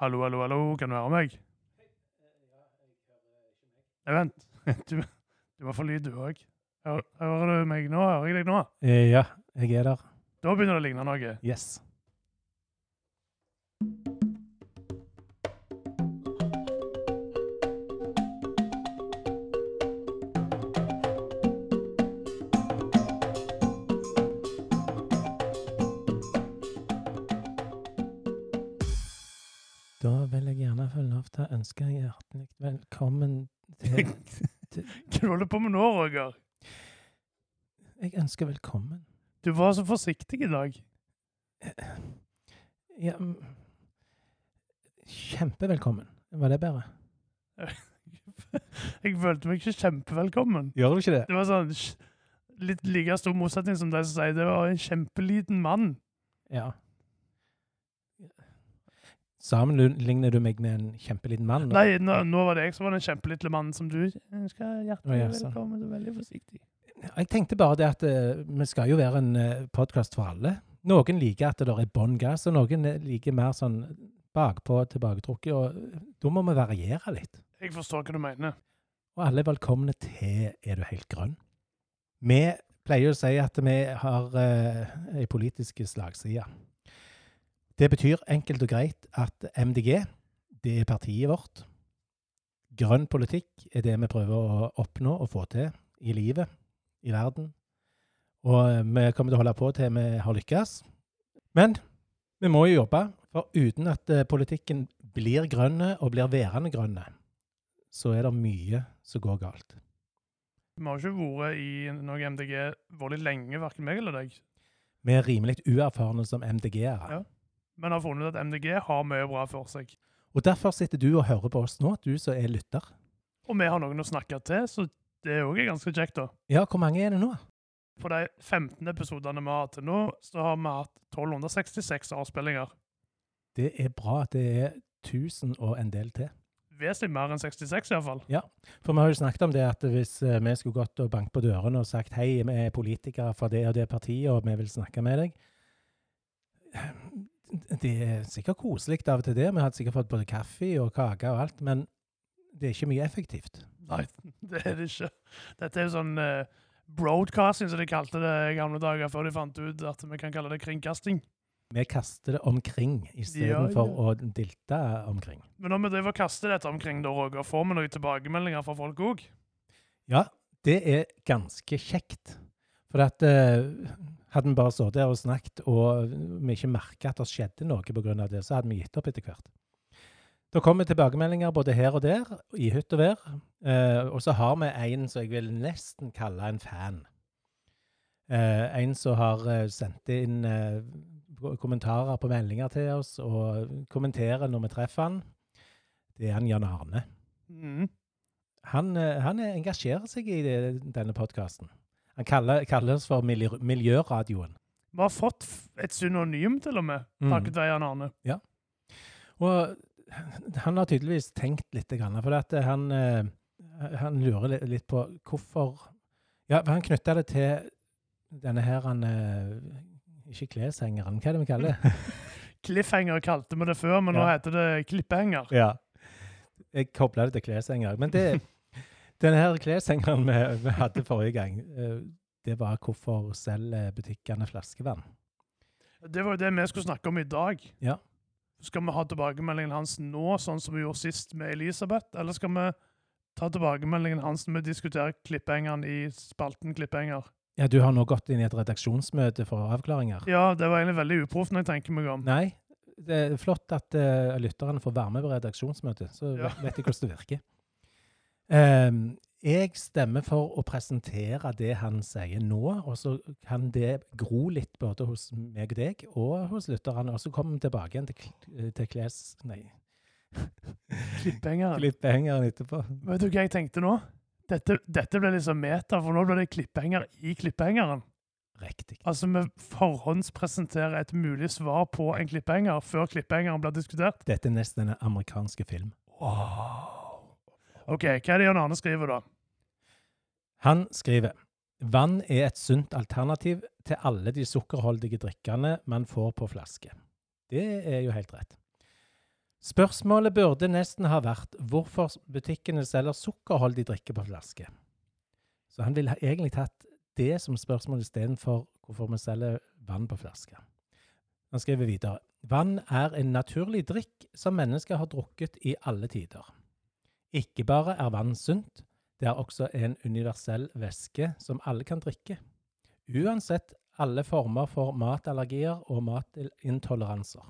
Hallo, hallo, hallo, kan du høre meg? Nei, vent. Du, du må få lyd, du òg. Hører du meg nå? Hører jeg deg nå? Eh, ja, jeg er der. Da begynner det å ligne noe. Yes. Få jeg hjertelig velkommen til Hva du holder på med nå, Roger? Jeg ønsker velkommen. Du var så forsiktig i dag. Ja mm, Kjempevelkommen. Var det bedre? Jeg følte meg ikke kjempevelkommen. Gjør du ikke det? Det var sånn litt like stor motsetning som de som sier det var en kjempeliten mann. Ja. Sammenligner du meg med en kjempeliten mann? Nå? Nei, nå, nå var det jeg som var den kjempelille mannen som du Å, hjertelig ja, sånn. velkommen. Du er veldig forsiktig. Jeg tenkte bare det at uh, vi skal jo være en uh, podkast for alle. Noen liker at det er bånn gass, og noen eh, liker mer sånn bakpå, tilbaketrukket. Og da må vi variere litt. Jeg forstår hva du mener. Og alle er velkomne til Er du helt grønn? Vi pleier å si at vi har uh, ei politisk slagside. Det betyr enkelt og greit at MDG, det er partiet vårt. Grønn politikk er det vi prøver å oppnå og få til i livet, i verden. Og eh, vi kommer til å holde på til vi har lykkes. Men vi må jo jobbe, for uten at eh, politikken blir grønne og blir værende grønne, så er det mye som går galt. Vi har ikke vært i noe MDG veldig lenge, verken meg eller deg. Vi er rimelig uerfarne som MDG-ere. Ja. Men har funnet at MDG har mye bra for seg. Og derfor sitter du og hører på oss nå, du som er lytter. Og vi har noen å snakke til, så det er òg ganske kjekt, da. Ja, hvor mange er det nå? På de 15 episodene vi har hatt til nå, så har vi hatt 1266 avspillinger. Det er bra. Det er 1000 og en del til. Vesentlig mer enn 66, iallfall. For vi har jo snakket om det at hvis eh, vi skulle gått og banket på dørene og sagt hei, vi er politikere fra det og det partiet, og vi vil snakke med deg Det er sikkert koselig av og til det. Vi hadde sikkert fått både kaffe og kake og alt, men det er ikke mye effektivt. Nei, det er det ikke. Dette er jo sånn eh, broadcasting, som de kalte det i gamle dager, før de fant ut at vi kan kalle det kringkasting. Vi kaster det omkring istedenfor Ja, å dilte omkring. Men når vi driver og kaster dette omkring, da, Roger, får vi noen tilbakemeldinger fra folk òg? Ja, det er ganske kjekt. For at eh, hadde vi bare sittet der og snakket, og vi ikke merka at det skjedde noe pga. det, så hadde vi gitt opp etter hvert. Det kommer tilbakemeldinger både her og der, i hytt og vær. Eh, og så har vi en som jeg vil nesten kalle en fan. Eh, en som har eh, sendt inn eh, kommentarer på meldinger til oss, og kommenterer når vi treffer han. Det er han Jan Arne. Mm. Han, eh, han engasjerer seg i denne podkasten. Han kaller, kaller for miljø, Miljøradioen. Vi har fått et synonym, til og med, Mm. takket være Jan Arne. Og han har tydeligvis tenkt litt, for han, eh, han lurer litt på hvorfor Ja, han knytta det til denne her han eh, Ikke kleshengeren, hva er det vi kaller det? Cliffhanger kalte vi det før, men nå heter det klippehenger. ja. Jeg kobla det til kleshenger. Men det, denne her kleshengeren vi, vi hadde forrige gang, eh, det var hvorfor selger butikkene flaskevann. Det var jo det vi skulle snakke om i dag. Ja. Skal vi ha tilbakemeldingen hans nå, sånn som vi gjorde sist med Elisabeth, eller skal vi ta tilbakemeldingen hans når vi diskuterer klippehengeren i spalten Klippehenger? Ja, du har nå gått inn i et redaksjonsmøte for avklaringer? Ja, det var egentlig veldig uproft når jeg tenker meg om. Nei, det er flott at uh, lytterne får være med på redaksjonsmøtet, så Ja. vet, jeg hvordan det virker. Ehm, jeg stemmer for å presentere det han sier nå, og så kan det gro litt både hos meg og deg, og hos lytterne, og så kommer vi tilbake igjen til, til kles... Nei, Klipphengeren. Klipphengeren etterpå. Vet du hva jeg tenkte nå? Dette, dette ble liksom meta, for nå ble det klippehenger i klipphengeren. Riktig. Altså, vi forhåndspresenterer et mulig svar på en klippehenger før klipphengeren blir diskutert. Dette er nesten en amerikanske film. Wow. OK, hva er det Jan Arne skriver, da? Han skriver Vann er et sunt alternativ til alle de sukkerholdige drikkene man får på flaske. Det er jo helt rett. Spørsmålet burde nesten ha vært hvorfor butikkene selger sukkerholdig drikke på flaske. Så han ville egentlig tatt det som spørsmål istedenfor hvorfor vi selger vann på flaske. Han skriver videre vann er en naturlig drikk som mennesker har drukket i alle tider. Ikke bare er vann sunt, det er også en universell væske som alle kan drikke. Uansett alle former for matallergier og matintoleranser.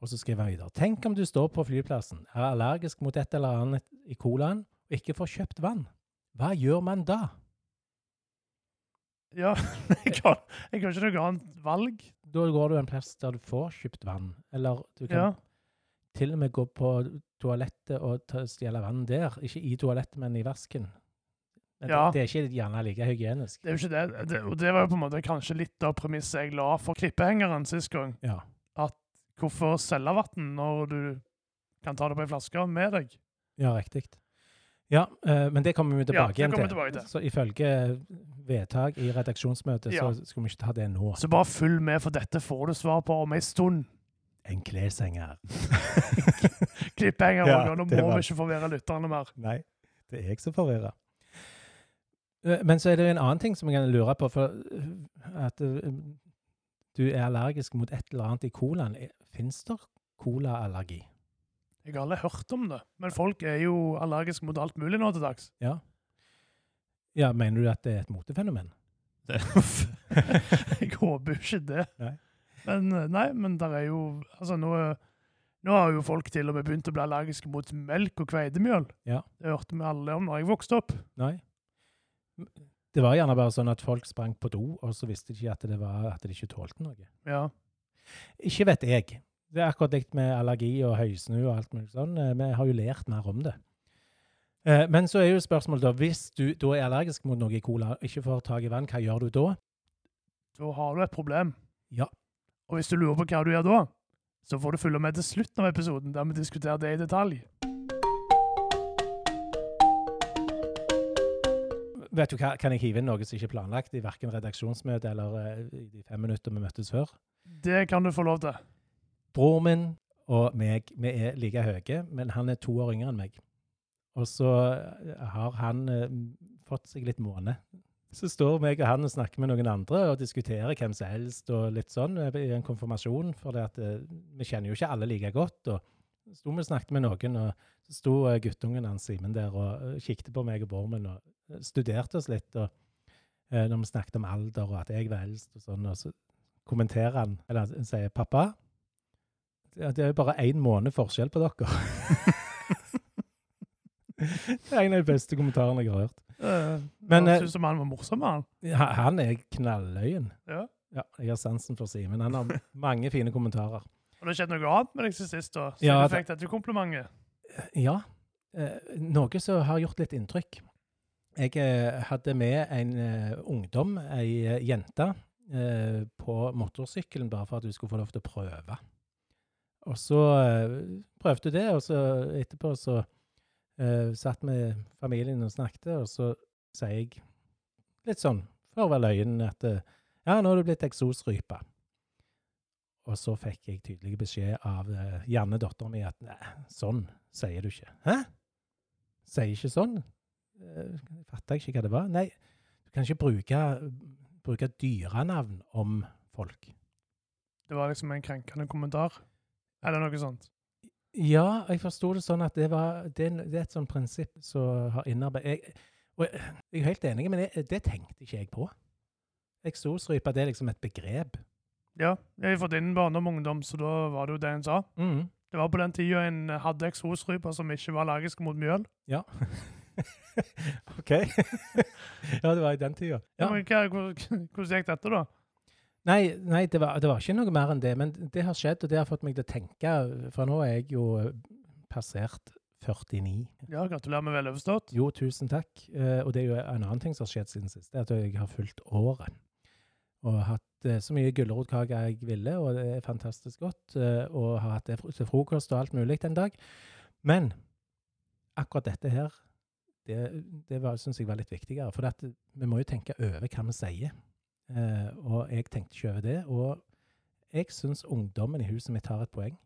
Og så skriver han videre. Tenk om du står på flyplassen, er allergisk mot et eller annet i colaen og ikke får kjøpt vann. Hva gjør man da? Ja, jeg har, jeg har ikke noe annet valg. Da går du en plass der du får kjøpt vann. Eller du kan Ja. Til og med gå på toalettet og ta- stjele vann der. Ikke i toalettet, men i vasken. Men Ja. det, det er ikke gjerne like hygienisk. Det er jo ikke det. det. Og det var jo på en måte kanskje litt av premisset jeg la for klippehengeren sist gang. Ja. Hvorfor selge vann når du kan ta det på ei flaske med deg? Ja, riktig. Ja, eh, men det kommer vi tilbake ja, kommer til. tilbake til. Så ifølge vedtak i redaksjonsmøtet Ja. så skulle vi ikke ta det nå. Så bare følg med, for dette får du svar på om ei stund. En kleshenger. Klipphenger, Ja, Nå må var- vi ikke forvirre lytterne mer. Nei, det er jeg som forvirrer. Eh, Men så er det en annen ting som jeg kan lure på. For eh, at eh, du er allergisk mot et eller annet i colaen. Fins det colaallergi? Jeg har aldri hørt om det, men folk er jo allergiske mot alt mulig nå til dags. Ja. Ja, Mener du at det er et motefenomen? jeg håper jo ikke det. Nei. Men eh, nei, men der er jo Altså, nå, nå har jo folk til og med begynt å bli allergiske mot melk og kveitemjøl. Ja. Det hørte vi alle om da jeg vokste opp. Nei. Det var gjerne bare sånn at folk sprang på do, og så visste de ikke at, det var, at de ikke tålte noe. Ja. Ikke vet jeg. Det er akkurat likt med allergi og høysnu og alt mulig sånn. Eh, Vi har jo lært mer om det. Eh, Men så er jo spørsmålet da, hvis du da er allergisk mot noe i cola ikke får tak i vann, hva gjør du da? Da har du et problem. Ja. Og hvis du lurer på hva du gjør da, så får du følge med til slutten av episoden, der vi diskuterer det i detalj. Vet du hva, Kan jeg hive inn noe som ikke er planlagt i verken redaksjonsmøte eller eh, i de fem minutter vi møttes før? Det kan du få lov til. Bror min og meg, vi er like høye, men han er to år yngre enn meg. Og så har han eh, fått seg litt måne. Så står meg og han og snakker med noen andre og diskuterer hvem som helst og litt sånn eh, i en konfirmasjon, for det at, eh, vi kjenner jo ikke alle like godt. og sto vi og snakket med noen, og så sto eh, guttungen hans Simen der og kikket på meg og Bormen og studerte oss litt. og Når vi snakket om alder og at jeg var eldst og sånn, og så kommenterer han, eller han sier 'pappa'. Det er jo bare én måned forskjell på dere. det er en av de beste kommentarene jeg har hørt. Men, eh, Syns du han var morsom, han? Han er knalløyen. Ja. Ja, jeg har sansen for Simen. Han har mange fine kommentarer. Har det skjedd noe annet med deg siden sist, da? Så Ja, du fikk dette komplimentet? Ja, eh, noe som har gjort litt inntrykk. Jeg eh, hadde med en ungdom, ei jente, på motorsykkelen bare for at hun skulle få lov til å prøve. Og så prøvde hun det, og så etterpå så eh, satt med familien og snakket, og så sier jeg litt sånn, for å være løyen, at eh, ja, nå har du blitt eksosrype. Og så fikk jeg tydelig beskjed av eh, Janne, dattera min, at nei, sånn sier du ikke. Hæ? Sier ikke sånn? Eh, Fatta ikke hva det var. Nei, du kan ikke bruke, bruke dyrenavn om folk. Det var liksom en krenkende kommentar? Eller noe sånt? Ja, jeg forsto det sånn at det, var, det, det er et sånt prinsipp som har innarbeidet jeg, jeg, jeg er helt enig, men det, det tenkte ikke jeg på. Eksosrype, det er liksom et begrep. Ja, jeg har fått inn barndom og ungdom, så da var det jo det en sa. Mm. Det var på den tida en hadde eksosryper som ikke var allergiske mot mjøl. Ja. OK. ja, det var i den tida. Ja. Ja. Men hva, hvordan gikk dette, da? Nei, nei det, var, det var ikke noe mer enn det. Men det har skjedd, og det har fått meg til å tenke. For nå er jeg jo passert 49. Ja, Gratulerer med veloverstått. Jo, tusen takk. Eh, og det er jo en annen ting som har skjedd siden sist. Det er at jeg har fulgt året. Og hatt eh, så mye gulrotkake jeg ville, og det er fantastisk godt. eh, og har hatt det til frokost og alt mulig en dag. Men akkurat dette her, det, det syns jeg var litt viktigere. For at vi må jo tenke over hva vi sier. Eh, og jeg tenkte ikke over det. Og jeg syns ungdommen i huset mitt har et poeng.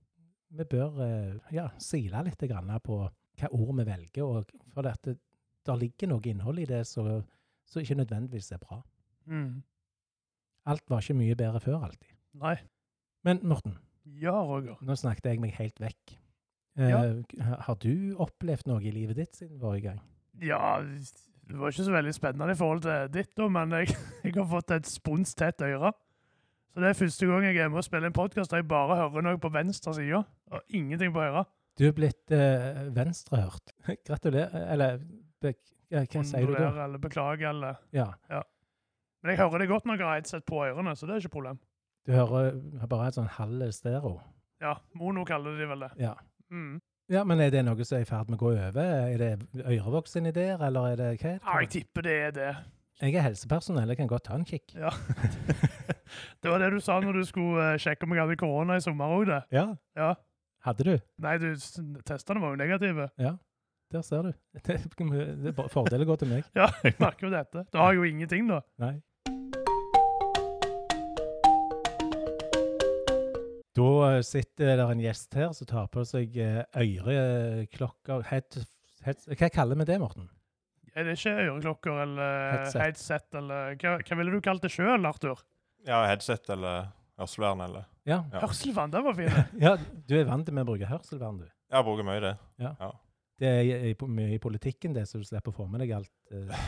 vi bør eh, ja, sile litt grann på hva ord vi velger. Og for det, det, det ligger noe innhold i det som ikke nødvendigvis er bra. Mm. Alt var ikke mye bedre før, alltid. Nei. Men Morten, Ja, Roger. nå snakket jeg meg helt vekk. Eh, Ja. Har du opplevd noe i livet ditt siden forrige gang? Ja, det var ikke så veldig spennende i forhold til ditt, da, men jeg, jeg har fått et spons tett et øre. Så det er første gang jeg er med og spiller en podkast der jeg bare hører noe på venstre side, og ingenting på øret. Du er blitt eh, venstrehørt. Gratulerer. Eller be, ja, hva sier du da? Eller beklager, eller Ja. Men jeg hører det godt når jeg har headset på ørene, så det er ikke problem. Du hører bare et sånn halv stereo. Ja, mono kaller de vel det. Ja. Mm. Ja, men er det noe som er i ferd med å gå over? Er det Ørevoks idé, eller er det hva? Ja, jeg tipper det er det. Jeg er helsepersonell, jeg kan godt ta en kikk. Ja. det var det du sa når du skulle eh, sjekke om jeg hadde korona i sommer òg, det. Ja. Ja. Hadde du? Nei, du, testene var jo negative. Ja. Der ser du. Det, det det bare går til meg. Ja, jeg merker jo dette. Da har jeg jo ingenting, da. Nei. Da eh, sitter det en gjest her som tar på seg eh, øreklokker head, head, Hva kaller vi det, Morten? Er det ikke øreklokker eller Headset. headset, eller hva, hva ville du kalt det sjøl, Arthur? Ja, headset eller hørselvern eller Ja. Ja. Hørselvern, det var fint. ja, du er vant med å bruke hørselvern, du. Jeg bruker mye det. Det er i, i, mye i politikken, det, så du slipper å få med deg alt eh,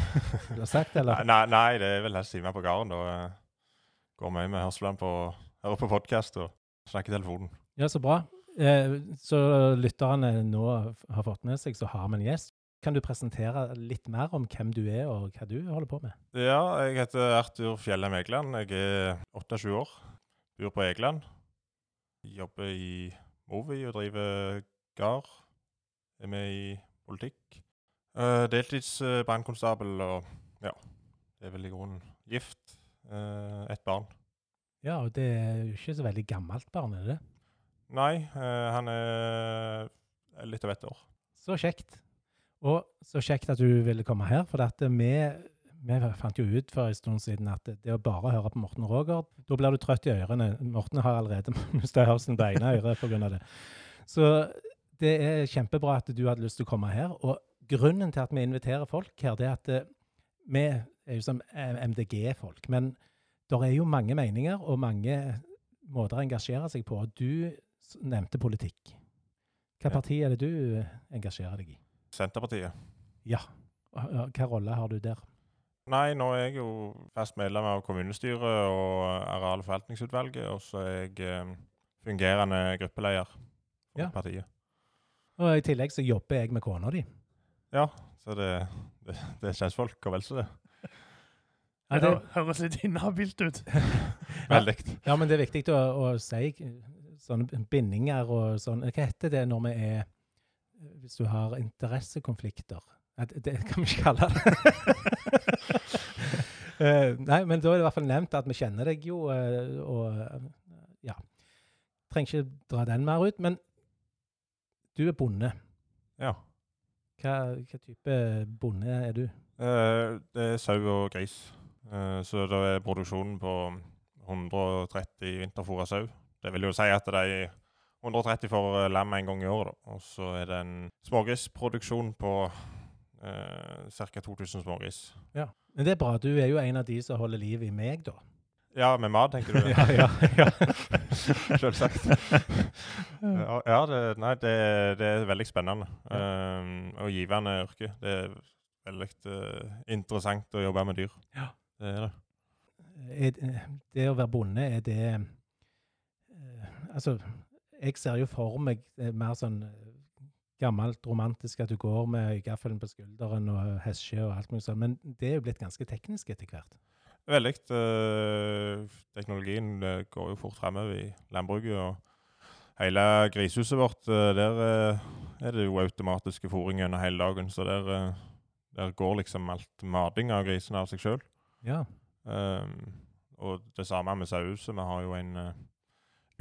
du har sagt, eller? nei, nei, det er vel helst hjemme på gården. Da eh, går mye med hørselvern på hører på podkast og snakker i telefonen. Ja, så bra. Eh, så lytterne nå har fått med seg, så har vi en gjest. Kan du presentere litt mer om hvem du er, og hva du holder på med? Ja, jeg heter Arthur Fjellheim Egeland. Jeg er 28 år. Bor på Egeland. Jobber i Movi og driver gard. Er med i politikk. Uh, Deltidsbrannkonstabel og ja, det er vel i grunnen gift. Uh, et barn. Ja, og det er jo ikke så veldig gammelt barn, er det? Nei, eh, han er litt over et år. Så kjekt. Og så kjekt at du ville komme her, for at vi, vi fant jo ut for en stund siden at det, å bare høre på Morten Roger, da blir du trøtt i ørene. Morten har allerede mistet hørselen på ene øret pga. det. Så det er kjempebra at du hadde lyst til å komme her. Og grunnen til at vi inviterer folk her, det er at eh, vi er jo som MDG-folk. Men det er jo mange meninger og mange måter å engasjere seg på. Du nevnte politikk. Hva parti er det du eh, engasjerer deg i? Senterpartiet. Ja. Hva rolle har du der? Nei, nå er jeg jo fast medlem av kommunestyret og areal- og forvaltningsutvalget, og så er jeg eh, fungerende gruppeleder for Ja. partiet. Og I tillegg så jobber jeg med kona di. Ja, så det, det, det er kjentfolk og vel så det. Ja, Det høres litt inhabilt ut. Veldig. ja, men det er viktig å, å si eh, sånne bindinger og sånn. Hva heter det når vi er Hvis du har interessekonflikter? Det, det kan vi ikke kalle det. Eh, nei, men da er det i hvert fall nevnt at vi kjenner deg jo, eh, og eh, ja. Trenger ikke dra den mer ut. Men du er bonde. Ja. Hva, hva type bonde er du? Eh, det er sau og gris. Eh, så da er produksjonen på 130 vinterfôra sau. Det vil jo si at de 130 får eh, lam en gang i året. Og så er det en smågrisproduksjon på eh, ca. 2000 smågris. Men det er bra. Du er jo en av de som holder liv i meg, da. Ja, med mat, tenker du? ja, ja, ja. Selvsagt. ja, ja det, nei, det, det er veldig spennende um, og givende yrke. Det er veldig uh, interessant å jobbe med dyr. Ja. Det er det. Er, det å være bonde, er det eh, Altså, jeg ser jo for meg er mer sånn eh, gammelt romantisk at du går med gaffelen på skulderen og hesje og alt mulig sånt, men det er jo blitt ganske teknisk etter hvert. Veldig. eh, teknologien eh, går jo fort fremover i landbruket. og Hele grisehuset vårt, eh, der eh, er det jo automatiske fôring gjennom hele dagen. Så der, eh, der går liksom alt mating av grisene av seg sjøl. Ja. Um, og det samme med sauehuset. Vi har jo en uh,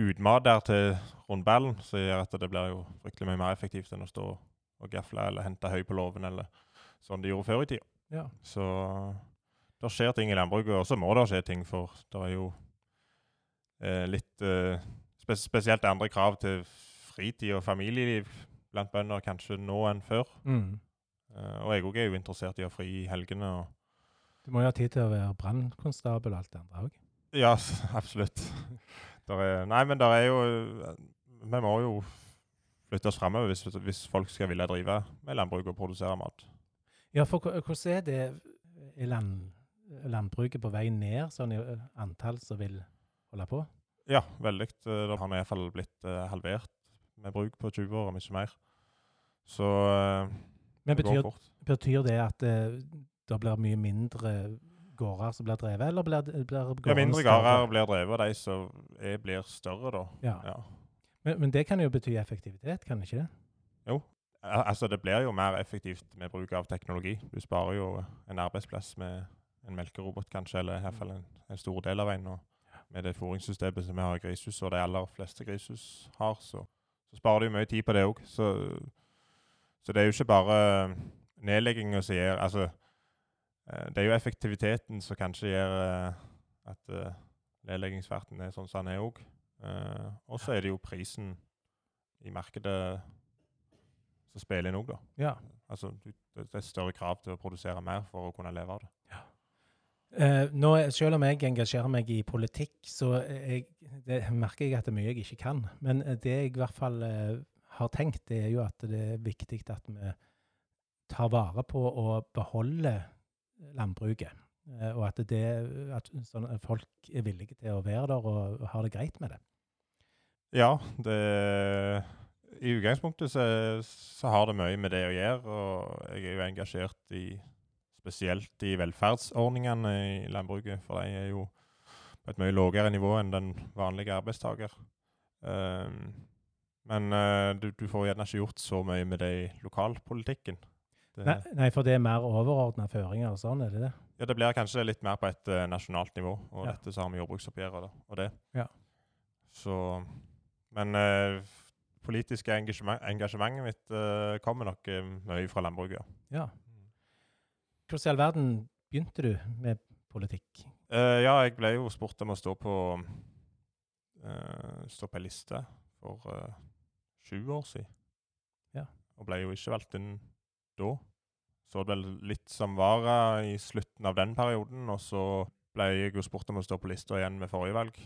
utmat der til rundballen, som gjør at det blir jo fryktelig mye mer effektivt enn å stå og gafle eller hente høy på låven, eller sånn de gjorde før i tida. ja. Så det skjer ting i landbruket, og så må det skje ting, for det er jo eh, litt eh, spe Spesielt andre krav til fritid og familieliv blant bønder kanskje nå enn før. Mm. Eh, og jeg òg er jo interessert i å ha fri i helgene. og Du må jo ha tid til å være brannkonstabel og alt det andre òg. Ja, absolutt. Der er, nei, men det er jo Vi må jo flytte oss framover hvis, hvis folk skal ville drive med landbruk og produsere mat. Ja, for hvordan er det i land, landbruket på vei ned, sånn i antall som vil holde på? Ja, veldig. Eh, Det har i hvert fall blitt eh, halvert med bruk på 20 år, om ikke mer. Så eh, Men betyr, betyr det at det, blir mye mindre gårder som blir drevet, eller blir, det- gårdene Ja, mindre gårder blir drevet, og de som er, blir større, da. Ja. Ja. Men, men det kan jo bety effektivitet, kan det ikke det? Jo. Altså, det blir jo mer effektivt med bruk av teknologi. Du sparer jo en arbeidsplass med en melkerobot, kanskje, eller i hvert fall en, en stor del av en. Og med det fôringssystemet som vi har i grishus, og de aller fleste grishus har, så, så sparer du mye tid på det òg. Så, så det er jo ikke bare nedlegginga som gjør Altså, det er jo effektiviteten som kanskje gjør eh, at nedleggingsfarten er sånn som den er òg. Og så er det jo prisen i markedet som spiller inn òg, da. Ja. Altså, det er større krav til å produsere mer for å kunne leve av det. Eh, nå, selv om jeg engasjerer meg i politikk, så jeg, det merker jeg at det er mye jeg ikke kan. Men eh, det jeg i hvert fall eh, har tenkt, det er jo at det er viktig at vi tar vare på og beholder landbruket. Eh, og at, det, at sånn folk er villige til å være der og har det greit med det. Ja, det I utgangspunktet så, så har det mye med det å gjøre, og jeg er jo engasjert i spesielt i velferdsordningene i landbruket, for de er jo på et mye lavere nivå enn den vanlige arbeidstaker. Um, men uh, du, du får gjerne ikke gjort så mye med det i lokalpolitikken. Nei, nei, for det er mer overordna føringer og sånn, er det det? Ja, det blir kanskje litt mer på et uh, nasjonalt nivå, og Ja. dette så har vi jordbruksoppgjøret og det. Ja. Så, men uh, politiske engasjement, engasjementet mitt uh, kommer nok mye fra landbruket. ja. Ja. Hvordan i all verden begynte du med politikk? Ja, jeg ble jo spurt om å stå på stå på ei liste for sju år siden. Ja. Og ble jo ikke valgt inn da. Så det vel litt som vara i slutten av den perioden, og så ble jeg jo spurt om å stå på lista igjen med forrige valg,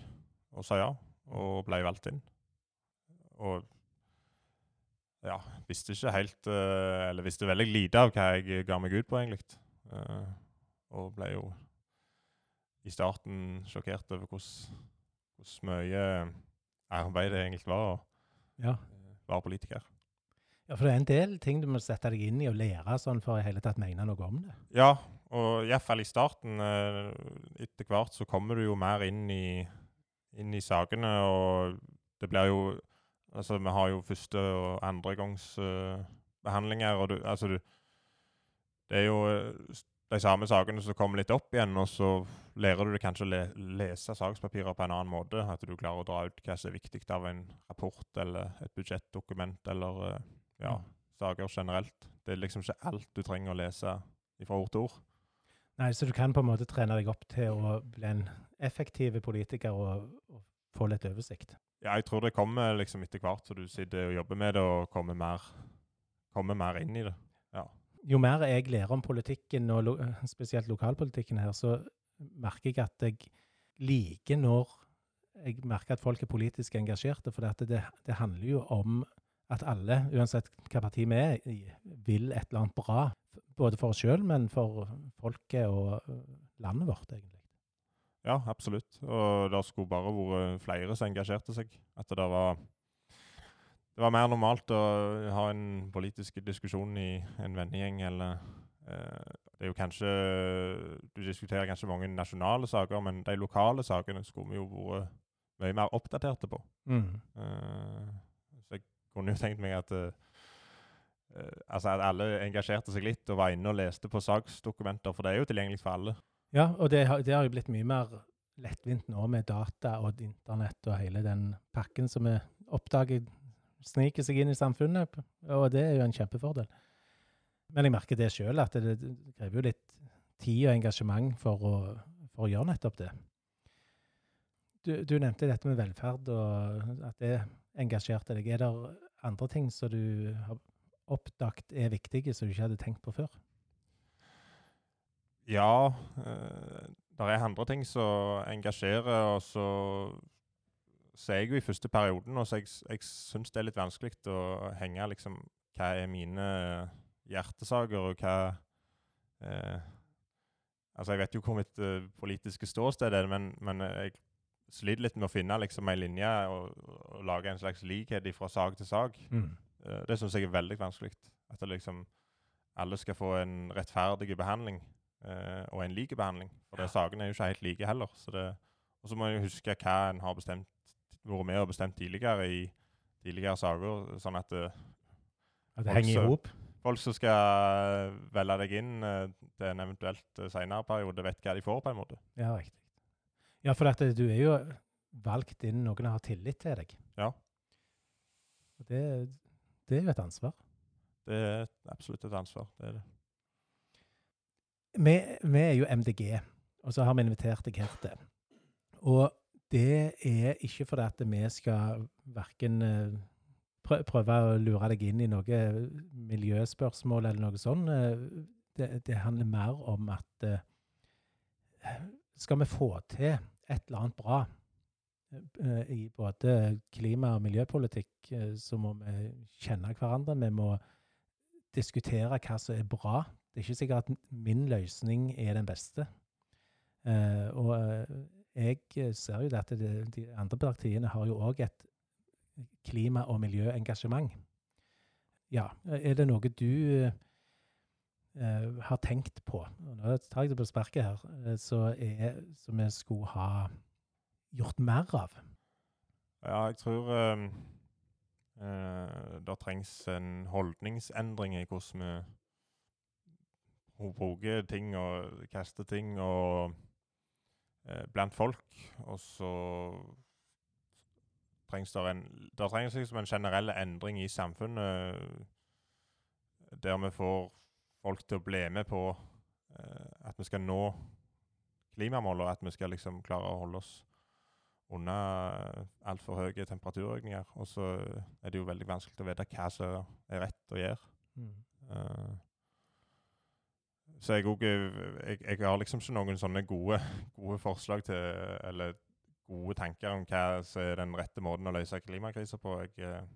og sa ja, og ble valgt inn. Og ja, visste ikke helt eh, Eller visste veldig lite av hva jeg ga meg ut på, egentlig. Eh, og ble jo i starten sjokkert over hvordan mye arbeid det egentlig var å Ja. være politiker. Ja, for det er en del ting du må sette deg inn i og lære sånn for i hele tatt mene noe om det. Ja, og iallfall i starten. eh, Etter hvert så kommer du jo mer inn i, inn i sakene, og det blir jo Altså, vi har jo første- og andregangsbehandlinger, uh, og du Altså, du Det er jo eh, de samme sakene som kommer litt opp igjen, og så lærer du deg kanskje å le, lese sakspapirer på en annen måte. At du klarer å dra ut hva som er viktig av en rapport eller et budsjettdokument eller eh, ja, Mm. saker generelt. Det er liksom ikke alt du trenger å lese fra ord til ord. Nei, Så du kan på en måte trene deg opp til å bli en effektiv politiker og, og få litt oversikt. Ja, jeg tror det kommer liksom etter hvert, så du sitter og jobber med det og kommer mer, kommer mer inn i det. Jo mer jeg lærer om politikken, og lo spesielt lokalpolitikken her, så merker jeg at jeg liker når jeg merker at folk er politisk engasjerte. For det, det handler jo om at alle, uansett hva parti vi er i, vil et eller annet bra. Både for oss sjøl, men for folket og øh, landet vårt, egentlig. Ja, absolutt. Og det skulle bare vært flere som engasjerte seg. At det var Det var mer normalt å ha en politisk diskusjon i en vennegjeng, eller eh, Det er jo kanskje Du diskuterer kanskje mange nasjonale saker, men de lokale sakene skulle vi jo vært mye mer oppdaterte på. Mm. Eh, kunne jo tenkt meg at eh, eh, altså at alle engasjerte seg litt og var inne og leste på saksdokumenter, for det er jo tilgjengelig for alle. Ja, og det har, det har jo blitt mye mer lettvint nå med data og internett og hele den pakken som vi oppdager sniker seg inn i samfunnet, og det er jo en kjempefordel. Men jeg merker det sjøl, at det, det krever jo litt tid og engasjement for å, for å gjøre nettopp det. Du, du nevnte dette med velferd, og at det engasjerte deg? Er det andre ting som du har oppdaget er viktige, som du ikke hadde tenkt på før? Ja, eh, det er andre ting som engasjerer, og så er jeg jo i første perioden, og så jeg, jeg syns det er litt vanskelig å henge liksom Hva er mine hjertesaker, og hva eh, Altså, jeg vet jo hvor mitt uh, politiske ståsted er, men, men jeg sliter litt med å finne liksom ei linje og, og, lage en slags likhet fra sak til sak. Mm. Uh, det syns jeg er veldig vanskelig. At liksom alle skal få en rettferdig behandling uh, og en lik behandling. For ja. sakene er jo ikke helt like heller. Og så må en huske hva en har bestemt, vært med og bestemt tidligere i tidligere saker, sånn at det, At det henger i hop? folk som skal velge deg inn uh, til en eventuelt uh, senere periode, vet hva de får, på en måte. Ja, riktig. Ja, for at du er jo valgt inn noen har tillit til deg. Ja. Det, det, er jo et ansvar. Det er absolutt et ansvar. Det er det. Vi, vi er jo MDG, og så har vi invitert deg her til. Og det er ikke fordi at vi skal verken uh, prøve å lure deg inn i noe miljøspørsmål eller noe sånt. Eh, det, det handler mer om at skal vi få til et eller annet bra uh, i både klima- og miljøpolitikk, uh, så må vi kjenne hverandre. Vi må diskutere hva som er bra. Det er ikke sikkert at min løsning er den beste. og jeg ser jo at de andre partiene har jo òg et klima- og miljøengasjement. Ja, er det noe du har tenkt på? og Nå tar jeg det på sparket her. Uh, så er, som vi skulle ha gjort mer av? Ja, jeg tror uh, det trengs en holdningsendring i hvordan vi bruker ting og kaster ting og blant folk. Og så trengs det en, Det trengs liksom en generell endring i samfunnet der vi får folk til å bli med på uh, at vi skal nå klimamålene, og at vi skal liksom klare å holde oss unna altfor høye temperaturøkninger. Og så er det jo veldig vanskelig å vite hva som er rett å gjøre. Mm. Uh, så jeg, også, jeg, jeg, har liksom ikke noen sånne gode, gode forslag til Eller gode tanker om hva som er den rette måten å løse klimakrisa på. Jeg, eh,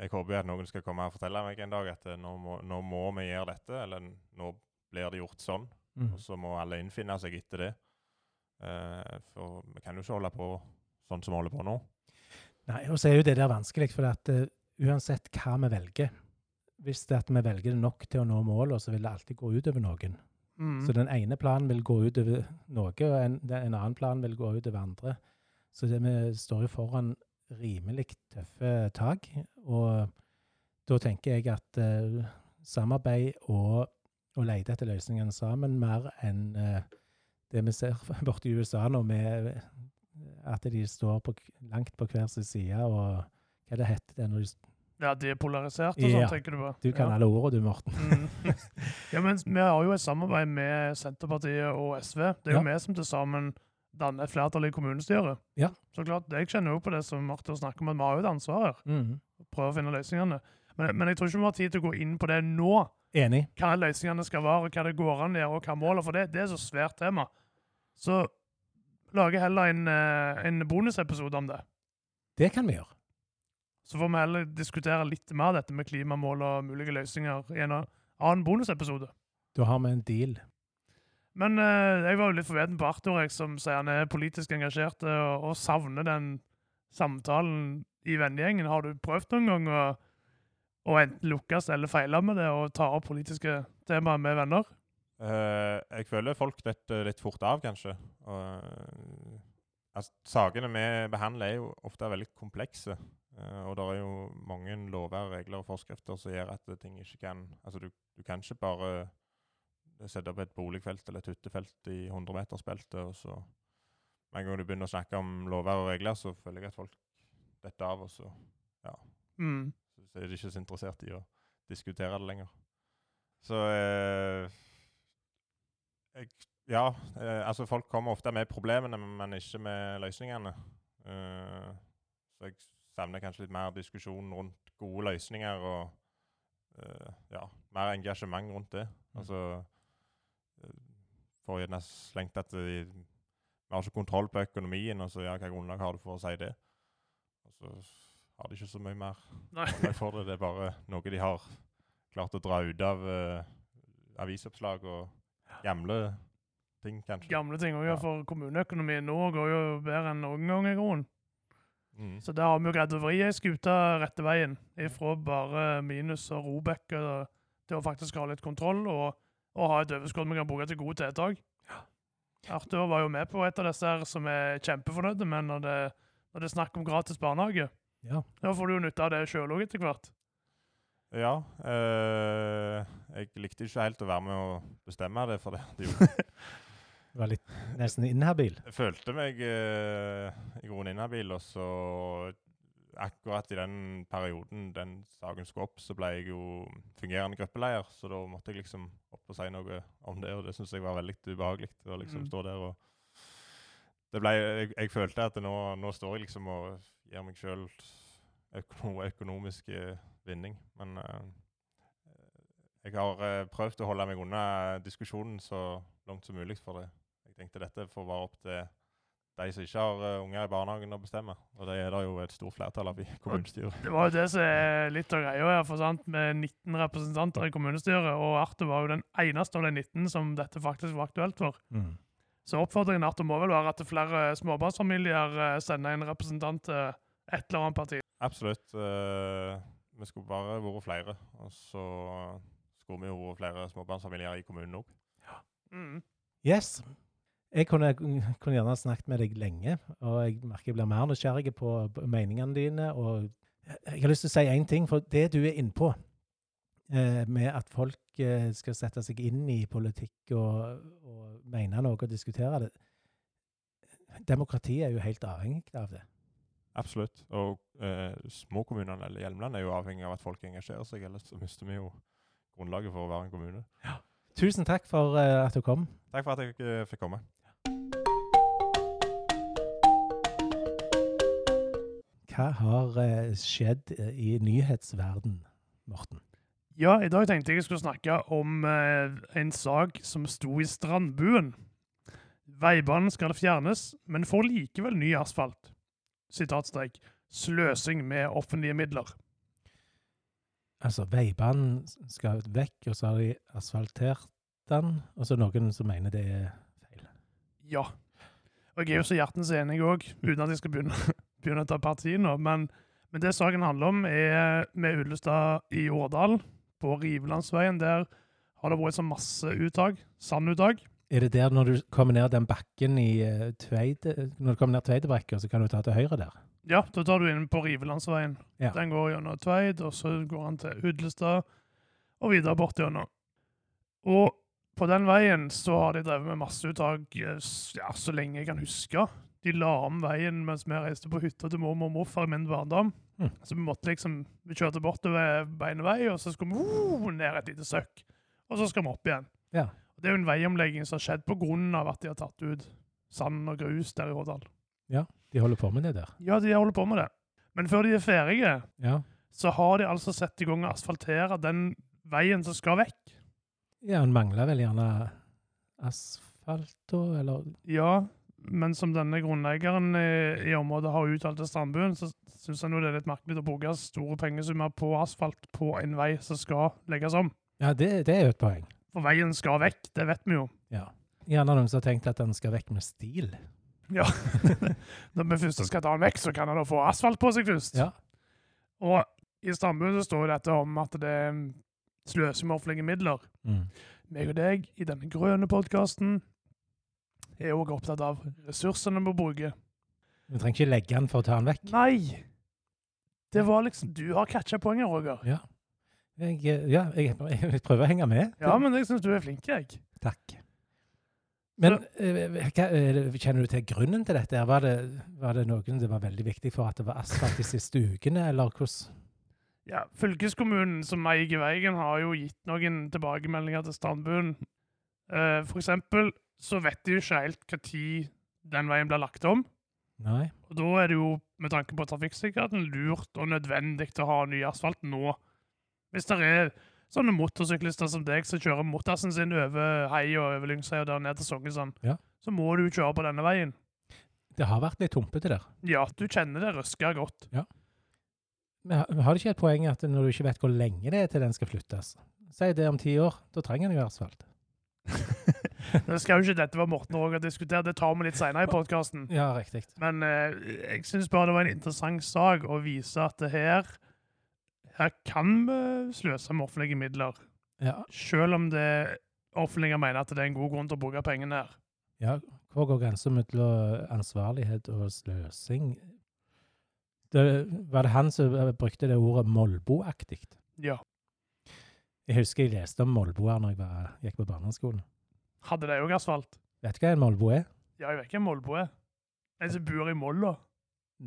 jeg håper at noen skal komme og fortelle meg en dag at eh, nå må, nå må vi gjøre dette, eller nå blir det gjort sånn. Mm. Og så må alle innfinne seg etter det. Uh, for vi kan jo ikke holde på sånn som vi holder på nå. Nei, og så er jo det der vanskelig, for at uh, uansett hva vi velger Hvis det at vi velger det nok til å nå målene, så vil det alltid gå utover noen. Mm. Så den ene planen vil gå utover noe, og en, en, annen plan vil gå utover andre. Så det, vi står jo foran rimelig tøffe tak. Og da tenker jeg at uh, samarbeid og å lete etter løsningene sammen, mer enn uh, det vi ser borte i USA nå, med at de står på, langt på hver sin side, og hva det heter det når de ja, polarisert og sånn, ja. tenker du på? Du kan ja. alle ordene du, Morten. Mm. ja, men vi har jo et samarbeid med Senterpartiet og SV. Det er jo vi som til sammen danner et flertall i kommunestyret. Ja. Så klart, Jeg kjenner jo på det som Martin snakker om, at vi har jo et ansvar her. Mm. Prøve å finne løsningene. Men, men, jeg tror ikke vi har tid til å gå inn på det nå. Enig. Hva løsningene skal være, hva det går an å gjøre, og hva målet For det, det er så svært tema. Så lager heller en, eh, en bonusepisode om det. Det kan vi gjøre. Så får vi heller diskutere litt mer dette med klimamål og mulige løsninger i en annen bonusepisode. Da har vi en deal. Men uh, jeg var jo litt forveden på Arthur, jeg, som sier han er politisk engasjert eh, og, og savner den samtalen i vennegjengen. Har du prøvd noen gang å, å enten lukkes eller feile med det og ta opp politiske temaer med venner? Uh, jeg føler folk detter litt fort av, kanskje. Uh, altså, sakene vi behandler, er jo ofte veldig komplekse. Og det er jo mange lover, regler og forskrifter som gjør at ting ikke kan Altså, du, du kan ikke bare sette opp et boligfelt eller et hyttefelt i 100-metersbeltet, og så Med en gang du begynner å snakke om lover og regler, så føler jeg at folk detter av, og så Ja. Mm. Så er de ikke så interessert i å diskutere det lenger. Så eh, jeg, Ja, eh, altså folk kommer ofte med problemene, men ikke med løsningene. så jeg savner kanskje litt mer diskusjon rundt gode løsninger og eh, ja, mer engasjement rundt det. Mm. Altså eh, Får gjerne slengt at de, vi har ikke kontroll på økonomien, og så ja, hva grunnlag har du for å si det? Og så har de ikke så mye mer grunnlag for det. Det er bare noe de har klart å dra ut av uh, avisoppslag og gamle ting, kanskje. Gamle ting òg, Ja. for kommuneøkonomien nå går jo bedre enn noen gang i grunnen. Mm. Så der har vi jo greid å vri ei skute rette veien. Ifra bare minus og robøkker til å faktisk ha litt kontroll og, og ha et overskudd vi kan bruke til gode tiltak. Arthur var jo med på et av disse her som er kjempefornøyde med når det, når det er snakk om gratis barnehage. Ja. Da får du jo nytte av det sjøl òg etter hvert. Ja. Øh, jeg likte ikke helt å være med å bestemme det, for det, jo Du var litt nesten inhabil. Jeg følte meg øh, i grunnen inhabil, og så akkurat i den perioden den saken skulle opp, så ble jeg jo fungerende gruppeleder, så da måtte jeg liksom opp og si noe om det, og det syntes jeg var veldig ubehagelig å liksom Mm. stå der og det ble, jeg, jeg følte at nå, nå står jeg liksom og gir meg sjøl økono, økonomisk eh, vinning, men uh, jeg har eh, prøvd å holde meg unna diskusjonen så langt som mulig for det. Jeg tenkte dette får være opp til de som ikke har eh, unger i barnehagen å bestemme. Og det er det jo et stort flertall av i kommunestyret. Det var jo det som er litt av greia her, for sant, med 19 representanter i kommunestyret, og Arthur var jo den eneste av de 19 som dette faktisk var aktuelt for. Mm. Så oppfordringen Arthur må vel være at flere småbarnsfamilier eh, sender en representant til et eller annet parti. Absolutt. eh, vi skulle bare vært flere. Og så skulle vi jo vært flere småbarnsfamilier i kommunen òg. Mm. Yes. Jeg kunne, kunne gjerne snakket med deg lenge, og jeg merker jeg blir mer nysgjerrig på meningene dine. Og jeg har lyst til å si én ting, for det du er innpå, eh, med at folk eh, skal sette seg inn i politikk og, og mene noe og diskutere det Demokratiet er jo helt avhengig av det. Absolutt. Og eh, småkommunene eller Hjelmeland er jo avhengig av at folk engasjerer seg, ellers så mister vi jo grunnlaget for å være en kommune. Ja. Tusen takk for eh, at du kom. Takk for at jeg eh, fikk komme. Hva har eh, skjedd eh, i nyhetsverden, Morten? Ja, i dag tenkte jeg jeg skulle snakke om eh, en sak som sto i Strandbuen. Veibanen skal fjernes, men får likevel ny asfalt. Sitatstrek. Sløsing med offentlige midler. Altså, veibanen skal vekk, og så har de asfaltert den, og så noen som mener det er feil. Ja. Og jeg er jo så hjertens enig òg, uten at jeg skal begynne, begynne å ta parti nå. Men, men det saken handler om, er med Ullestad i Årdal, på Rivelandsveien. Der har det vært så masse uttak, sanduttak. Er det der når du kommer ned den bakken i eh, Tveide, når du kommer ned Tveidebrekka, så kan du ta til høyre der? Ja, da tar du inn på Rivelandsveien. Ja. Den går gjennom Tveid, og så går han til Udlestad, og videre bort gjennom. Og på den veien så har de drevet med masseuttak eh, ja, så lenge jeg kan huske. De la om veien mens vi reiste på hytta til mormor og morfar i min barndom. Mm. Så vi måtte liksom, vi kjørte bortover beinevei, og så skulle vi uh, ned et lite søkk. Og så skal vi opp igjen. Ja. Og det er jo en veiomlegging som har skjedd av at de har tatt ut sand og grus der i Årdal. De holder på med det der. Ja, de holder på med det. Men før de er ferdige, Ja. så har de altså satt i gang å asfaltere den veien som skal vekk. Ja, en mangler vel gjerne asfalt da, eller Ja, men som denne grunneieren i, i området har uttalt til Strandbuen, så syns han jo det er litt merkelig å bruke store pengesummer på asfalt på en vei som skal legges om. Ja, det, det er jo et poeng. For veien skal vekk, det vet vi jo. Ja. Gjerne noen som har tenkt at den skal vekk med stil. Ja. Når vi først skal ta den vekk, så kan han da få asfalt på seg først. Ja. Og i Strandbuen så står dette om at det sløser med offentlige midler. Mm. meg og deg i denne grønne podkasten er òg opptatt av ressursene vi bruker. Vi trenger ikke legge den for å ta den vekk. Nei! Det var liksom Du har catcha poenget, Roger. Ja. Jeg, eh, ja, jeg, jeg prøver å henge med. Ja, men jeg syns du er flink, jeg. Takk. Men eh, hva, eh, kjenner du til grunnen til dette? Var det, var det noen det var veldig viktig for at det var asfalt de siste ukene, eller hvordan? Ja, Fylkeskommunen som eier veien, har jo gitt noen tilbakemeldinger til Strandbuen. Eh, for eksempel så vet de jo ikke helt når den veien blir lagt om. Nei? Og da er det jo med tanke på trafikksikkerheten lurt og nødvendig å ha ny asfalt nå. Hvis det er sånne motorsyklister som deg som kjører motorsen sin over hei og over Lyngsøy og der ned til Sognsvann, Ja. så må du kjøre på denne veien. Det har vært litt humpete der. Ja, du kjenner det røsker godt. Ja. Men har har det ikke et poeng at når du ikke vet hvor lenge det er til den skal flyttes, si det om ti år, da trenger den jo asfalt. Det skal jo ikke dette være Morten og Roger diskutere, det tar vi litt senere i podkasten. Ja, riktig. Men eh, jeg syns bare det var en interessant sak å vise at det her her kan vi sløse med offentlige midler, Ja, selv om det offentlige mener at det er en god grunn til å bruke pengene her. ja hvor går grensa mellom ansvarlighet og sløsing? Det, var det han som brukte det ordet molboaktig? Ja. Jeg husker jeg leste om molboer når jeg var, gikk på barneskolen. Hadde de òg asfalt? Vet du hva en molbo er? Ja, jeg vet ikke hva en Molbo er. En som bor i Molla.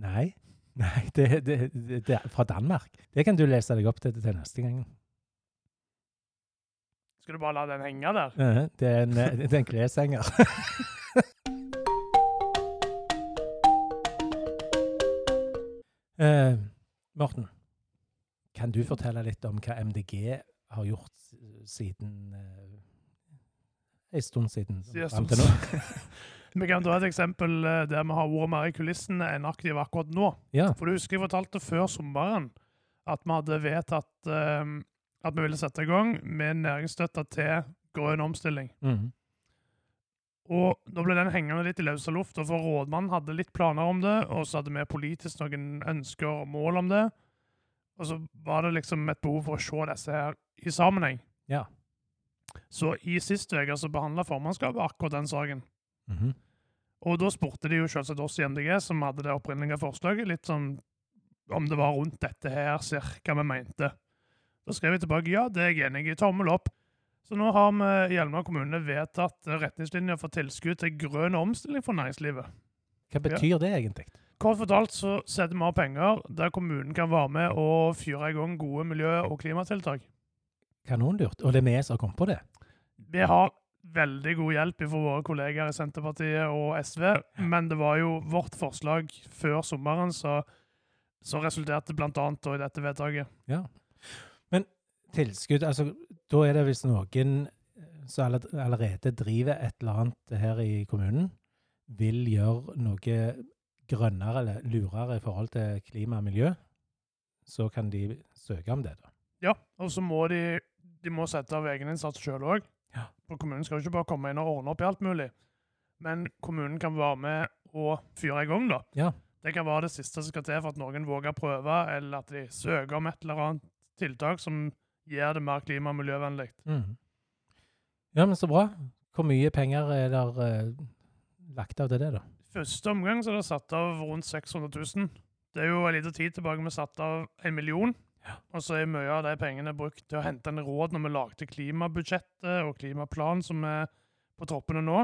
Nei. Nei, det, det, det, det er fra Danmark. Det kan du lese deg opp til til neste gang. Skal du bare la den henge der? Eh, Det er en, eh, det er en kleshenger. uh, Morten, kan du fortelle litt om hva MDG har gjort siden eh, En stund siden? Fram til nå? Vi kan dra et eksempel eh, der vi har vært mer i kulissene enn aktive akkurat nå. Ja. For du husker jeg fortalte før sommeren at vi hadde vedtatt eh, at vi ville sette i gang med næringsstøtte til grønn omstilling. Mhm. Og da ble den hengende litt i løse lufta, for rådmannen hadde litt planer om det, og så hadde vi politisk noen ønsker og mål om det. Og så var det liksom et behov for å se disse her i sammenheng. Ja. Så i sist uke så behandla formannskapet akkurat den saken. Mhm. Og da spurte de jo selvsagt oss i MDG, som hadde det opprinnelige forslaget, litt sånn om det var rundt dette her cirka vi mente. Da skrev vi tilbake ja, det er jeg enig i. Tommel opp. Så nå har vi i Hjelmar kommune vedtatt retningslinjer for tilskudd til grønn omstilling for næringslivet. Hva betyr det egentlig? Kort fortalt så setter vi av penger der kommunen kan være med og fyre i gang gode miljø- og klimatiltak. Kanonlurt. Og det er vi som har kommet på det. Vi har veldig god hjelp fra våre kollegaer i Senterpartiet og SV, men det var jo vårt forslag før sommeren som resulterte bl.a. i dette vedtaket. Ja. Men tilskudd, altså da er det hvis noen eh, som allerede driver et eller annet her i kommunen, vil gjøre noe grønnere eller lurere i forhold til klima og miljø, så kan de søke om det. da. Ja, og så må de, de må sette av egeninnsats sjøl òg. Ja. For kommunen skal jo ikke bare komme inn og ordne opp i alt mulig. Men kommunen kan være med og fyre i gang, da. Ja. Det kan være det siste som skal til for at noen våger å prøve, eller at de søker om et eller annet tiltak som gjør det mer klima- og miljøvennlig. Mm. Ja, men så bra. Hvor mye penger er der eh, lagt av til det, da? Første omgang så er det satt av rundt 600 000. Det er jo en liten tid tilbake vi satt av en million. Ja. Og så er mye av de pengene brukt til å hente en råd når vi lagde klimabudsjettet og klimaplanen som er på toppene nå.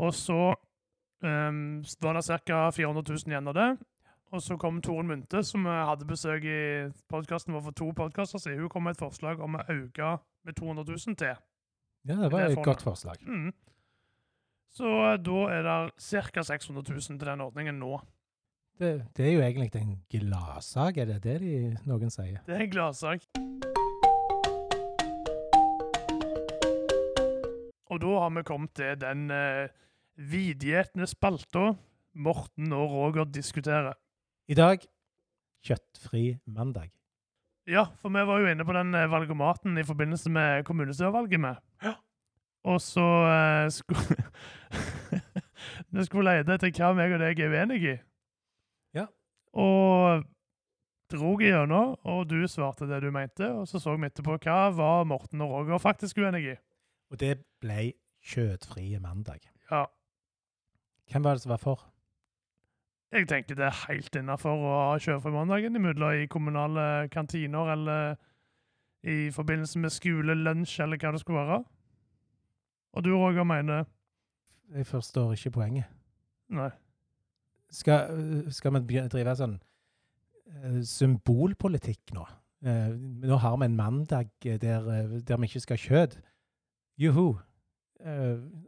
Og så um, var det ca. 400 000 igjen av det. Og så kom Torunn Munthe, som hadde besøk i podkasten vår for to podkaster siden. Hun kom med et forslag om å øke med 200 000 til. Ja, det var et godt forslag. Mm. Så eh, da er det ca. 600 000 til den ordningen nå. Det, det er jo egentlig en gladsak, er det det de, noen sier? Det er en gladsak. Og da har vi kommet til den uh, vidgjetne spalta Morten og Roger diskuterer. I dag kjøttfri mandag. Ja, for vi var jo inne på den eh, valgomaten i forbindelse med kommunestyrevalget med. Ja. Og så uh, skulle Vi skulle lete etter hva meg og deg er uenige i. Ja. Og drog igjennom, og du svarte det du mente. Og så så vi etterpå hva var Morten og Roger faktisk uenige i. Og det ble kjøttfrie mandag. Ja, Hvem var det som var for? jeg tenker det er helt innafor å ha kjørefri mandagen, imellom i kommunale kantiner eller i forbindelse med skolelunsj eller hva det skulle være. Og du, Roger, mener Jeg forstår ikke poenget. Nei. Skal, skal vi drive sånn eh, symbolpolitikk nå? Eh, nå har vi en mandag der, eh, der vi ikke skal ha kjøtt. Juhu!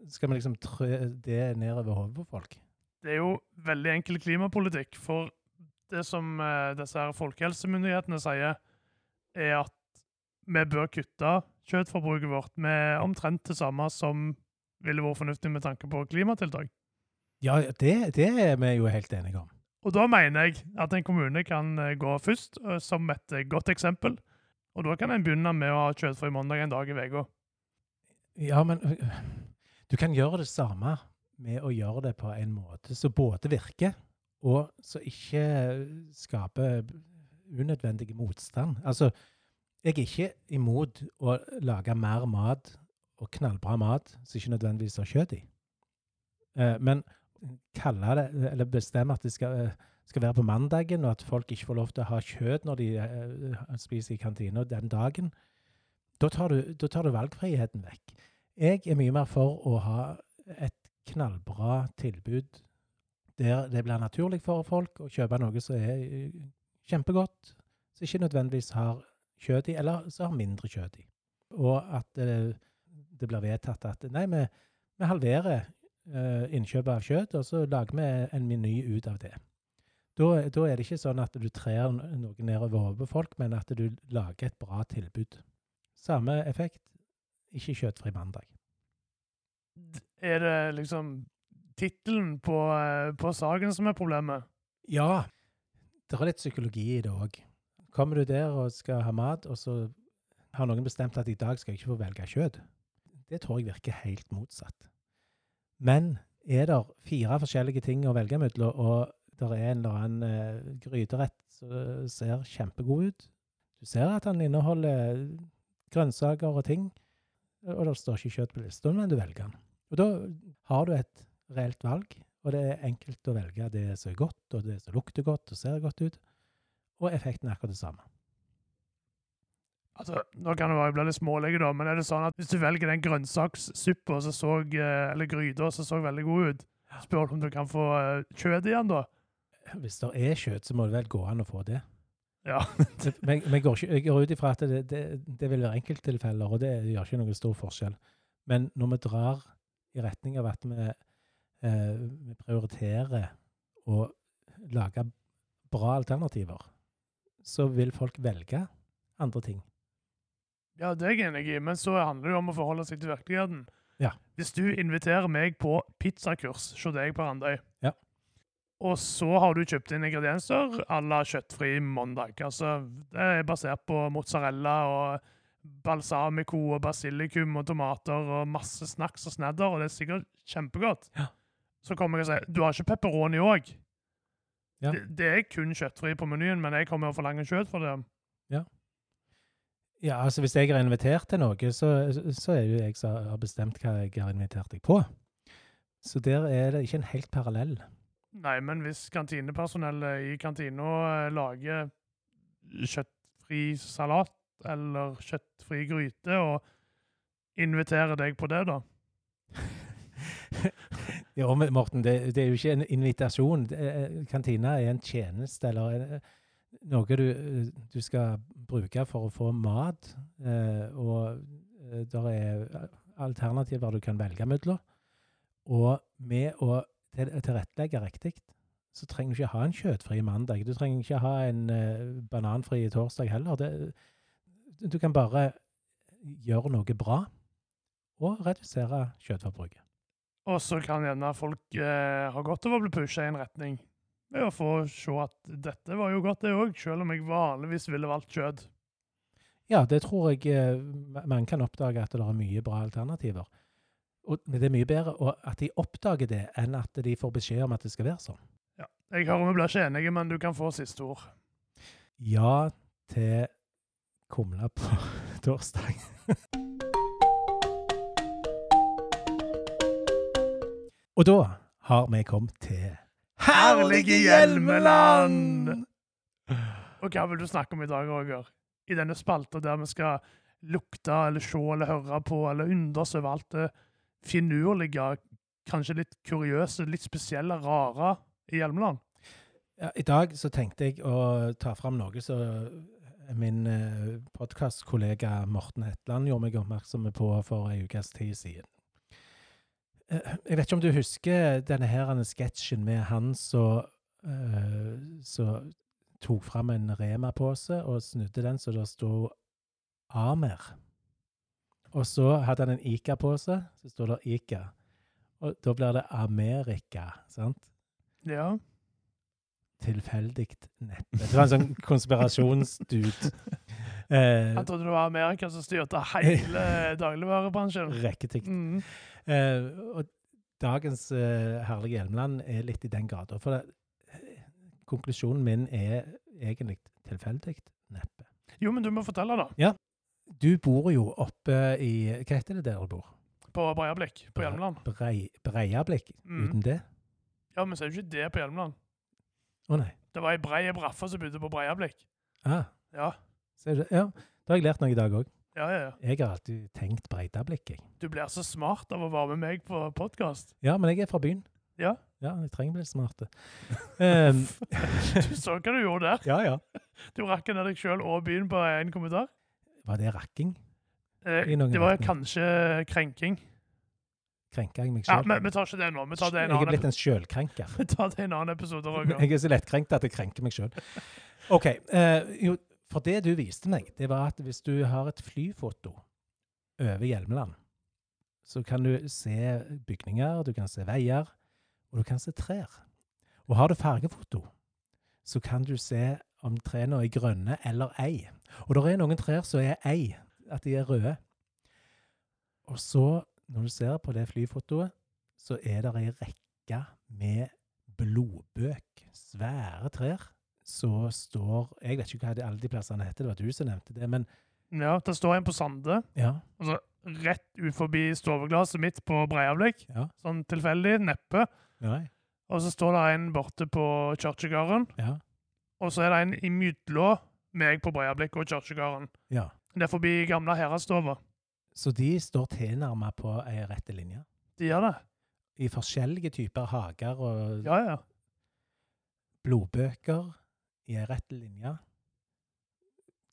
Skal vi liksom trø det nedover hodet på folk? Det er jo veldig enkel klimapolitikk, for det som disse her folkehelsemyndighetene sier, er at vi bør kutte kjøttforbruket vårt med omtrent det samme som ville vært fornuftig med tanke på klimatiltak. Ja, det, det er vi jo helt enige om. Og da mener jeg at en kommune kan eh, gå først eh, som et eh, godt eksempel. Og da kan en begynne med å ha kjøttfri mandag en dag i uka. Ja, men du kan gjøre det samme med å gjøre det på en måte som både virker, og som ikke skaper unødvendig motstand. Altså, jeg er ikke imot å lage mer mat og knallbra mat som ikke nødvendigvis har kjøtt i. Eh, men kalle det, eller bestemme at det skal, eh, skal være på mandagen, og at folk ikke får lov til å ha kjøtt når de eh, spiser i kantina den dagen, da tar, du, da tar du valgfriheten vekk. Jeg er mye mer for å ha et knallbra tilbud der det blir naturlig for folk å kjøpe noe som er kjempegodt, som ikke nødvendigvis har kjøtt i, eller som har mindre kjøtt i. Og at det, det blir vedtatt at nei, vi, vi halverer uh, innkjøpet av kjøtt, og så lager vi en meny ut av det. Da, da er det ikke sånn at du trer noe nedover hodet på folk, men at du lager et bra tilbud. Samme effekt, ikke kjøttfri mandag. Er det liksom tittelen på, eh, på saken som er problemet? Ja, det er litt psykologi i det òg. Kommer du der og skal ha mat, og så har noen bestemt at i dag skal jeg ikke få velge kjøtt. Det tror jeg virker helt motsatt. Men er det fire forskjellige ting å velge mellom, og det er en eller annen eh, gryterett som ser kjempegod ut Du ser at den inneholder grønnsaker og ting, og det står ikke kjøtt på lista, men du velger den. Og da har du et reelt valg, og det er enkelt å velge det som er godt, og det som lukter godt og ser godt ut. Og effekten er akkurat det samme. Altså, Nå kan det være jeg blir litt smålig, da, men er det sånn at hvis du velger den grønnsakssuppa eh, eller gryta som så veldig god ut, spør du om du kan få eh, kjøtt igjen, da? Hvis det er kjøtt, så må det vel gå an å få det. Ja. men, men går, ikke, jeg går ut ifra at det, det, det vil være enkelttilfeller, og det gjør ikke noen stor forskjell. Men når vi drar i retning av at vi, eh, vi prioriterer å lage bra alternativer, så vil folk velge andre ting. Ja, det er jeg enig i, men så handler det jo om å forholde seg til virkeligheten. Ja. Hvis du inviterer meg på pizzakurs hos deg på Randøy, Ja. og så har du kjøpt inn ingredienser à la kjøttfri mandag altså, Det er basert på mozzarella og balsamico og basilikum og tomater og masse snacks og snadder, og det er sikkert kjempegodt. Ja. Så kommer jeg og sier du har ikke pepperoni òg. Ja. Det, det er kun kjøttfri på menyen, men jeg kommer og forlanger kjøtt for det. Ja, altså Hvis jeg er invitert til noe, så, så er det jo jeg som har bestemt hva jeg har invitert deg på. Så der er det ikke en helt parallell. Nei, men hvis kantinepersonellet i kantina eh, lager kjøttfri salat eller kjøttfri gryte og inviterer deg på det, da Ja, men Morten, det, det er jo ikke en invitasjon. Er- Kantina er en tjeneste eller en- noe du, du skal bruke for å få mat. Eh, og det er alternativer du kan velge mellom. Og med å tilrettelegge riktig, så trenger du ikke ha en kjøttfri mandag. Du trenger ikke ha en eh, bananfri torsdag heller. Det, du kan bare gjøre noe bra og redusere kjøttforbruket. Og så kan gjerne folk eh, ha godt av å bli pusha i en retning ved å få se at dette var jo godt, det òg, selv om jeg vanligvis ville valgt kjøtt. Ja, det tror jeg eh, man kan oppdage at det er mye bra alternativer. Og det er mye bedre at de oppdager det, enn at de får beskjed om at det skal være sånn. Ja. Jeg hører vi blir ikke enige, men du kan få siste ord. Ja til kumle på torsdag. Og da har vi kommet til Herlige Hjelmeland! Og hva vil du snakke om i dag, Roger? I denne spalta der vi skal lukte eller se eller høre på eller undres over alt det finurlige, kanskje litt kuriøse, litt spesielle, rare i Hjelmeland. Ja, I dag så tenkte jeg å ta fram noe som min eh, podkastkollega Morten Hetland gjorde meg oppmerksom på for ei ukes tid siden. Eh, Jeg vet ikke om du husker denne her sketsjen med han som eh, tok fram en Rema-pose og snudde den så det sto Amer. Og så hadde han en Ica-pose, så står det Ica. Og da blir det Amerika, sant? Ja. Tilfeldig neppe. Det var en sånn konspirasjonsdude. Eh, Jeg trodde det var Amerika som styrte hele dagligvarebransjen. Rekketykt. Mm. Eh, og dagens eh, herlige Hjelmeland er litt i den gata. For det, eh, konklusjonen min er egentlig tilfeldig neppe. Jo, men du må fortelle, da. Du bor jo oppe i Hva heter det der du bor? På Breiablikk på Hjelmeland. Brei, Breiablikk Mm. uten det? Ja, men så er jo ikke det på Hjelmeland. Å nei. Det var ei brei braffe som bodde på Breiablikk. Ah, Ja. Det? Ja, da har jeg lært noe i dag òg. Ja, ja, ja. Jeg har alltid tenkt Breidablikk, jeg. Du blir så smart av å være med meg på podkast. Ja, men jeg er fra byen. Ja. Ja, jeg trenger å bli smarte. Um, Du så hva du gjorde der. ja, ja. Du rakk ned deg sjøl og byen på en kommentar. Var det rakking? Eh, det var retning. kanskje krenking. Krenka jeg meg Ja, men Vi tar ikke det nå. Vi tar det en jeg er annen, blitt en sjølkrenker. vi tar det en annen episode. Roger. Jeg er så lettkrenkt at jeg krenker meg sjøl. OK. Uh, jo, for det du viste meg, det var at hvis du har et flyfoto over Hjelmeland, så kan du se bygninger, du kan se veier, og du kan se trær. Og har du fargefoto, så kan du se om trærne er grønne eller ei. Og det er noen trær som er ei, at de er røde. Og så, når du ser på det flyfotoet, så er det ei rekke med blodbøk, svære trær, så står Jeg vet ikke hva alle de plassene heter, det var du som nevnte det, men Ja, Det står en på Sande, ja. altså rett ut forbi stoveglasset mitt på Breiavlik. Ja. Sånn tilfeldig, neppe. Nei. Og så står det en borte på Kirkegården. Ja. Og så er det en imellom meg på Breiavlik og Kirkegården. ja. Det er forbi gamle Herrestova. Så de står tilnærma på ei rette linje. De gjør det. I forskjellige typer hager og Ja, ja. blodbøker i ei rett linje.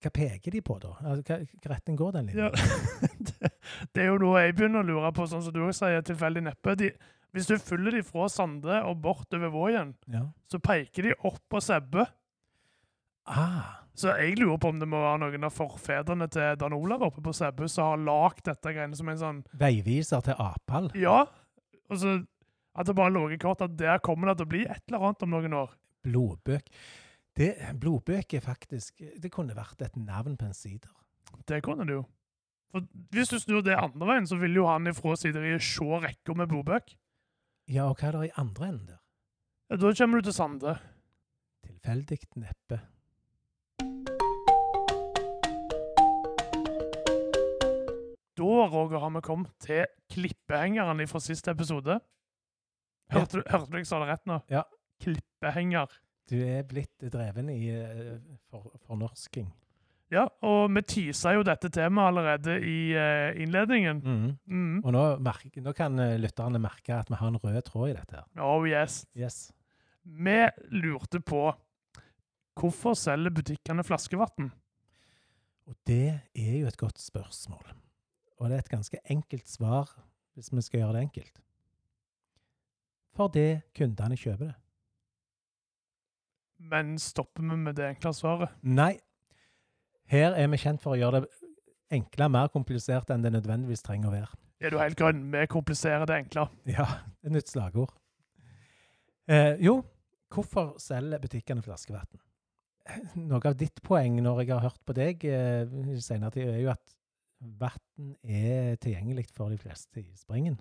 Hva peker de på, da? Altså, Hva, retning går den linja? ja. det, det er jo noe jeg begynner å lure på, sånn som du også sier, tilfeldig neppe. De, hvis du følger de fra Sande og bort over Vågen, Ja. så peker de opp på Sebbe. Ah, Så jeg lurer på om det må være noen av forfedrene til Dan Olav oppe på Sebbe som har lagd dette greiene som en sånn veiviser til Apal. Ja! Og så at det bare lå i kortet at der kommer det til å bli et eller annet om noen år. Blodbøk. Det, blodbøk er faktisk Det kunne vært et navn på en sider. Det kunne det jo. For Hvis du snur det andre veien, så vil jo han ifra sideriet se rekka med blodbøk. Ja, og hva er det i andre enden der? Ja, Da kommer du til Sande. Tilfeldig neppe. Da, Roger, har vi kommet til klippehengeren fra siste episode. Hørte du, hørte du jeg sa det rett nå? Ja. Klippehenger. Du er blitt dreven i fornorsking. for. Ja, og vi teasa jo dette temaet allerede i uh, innledningen. Mm. Mm. Og nå, merke, nå kan eh, lytterne merke at vi har en rød tråd i dette. her. Oh yes. Yes. Vi lurte på hvorfor selger butikkene flaskevann? Og det er jo et godt spørsmål. Og det er et ganske enkelt svar, hvis vi skal gjøre det enkelt. Fordi kundene kjøper det. Men stopper vi med det enkle svaret? Nei. Her er vi kjent for å gjøre det enkle mer komplisert enn det nødvendigvis trenger å være. Er du helt grønn? Vi kompliserer det enkle. Ja, et nytt slagord. Eh, jo, hvorfor selger butikkene flaskevann? Noe av ditt poeng når jeg har hørt på deg eh, senere tid, er jo at vann er tilgjengelig for de fleste i springen.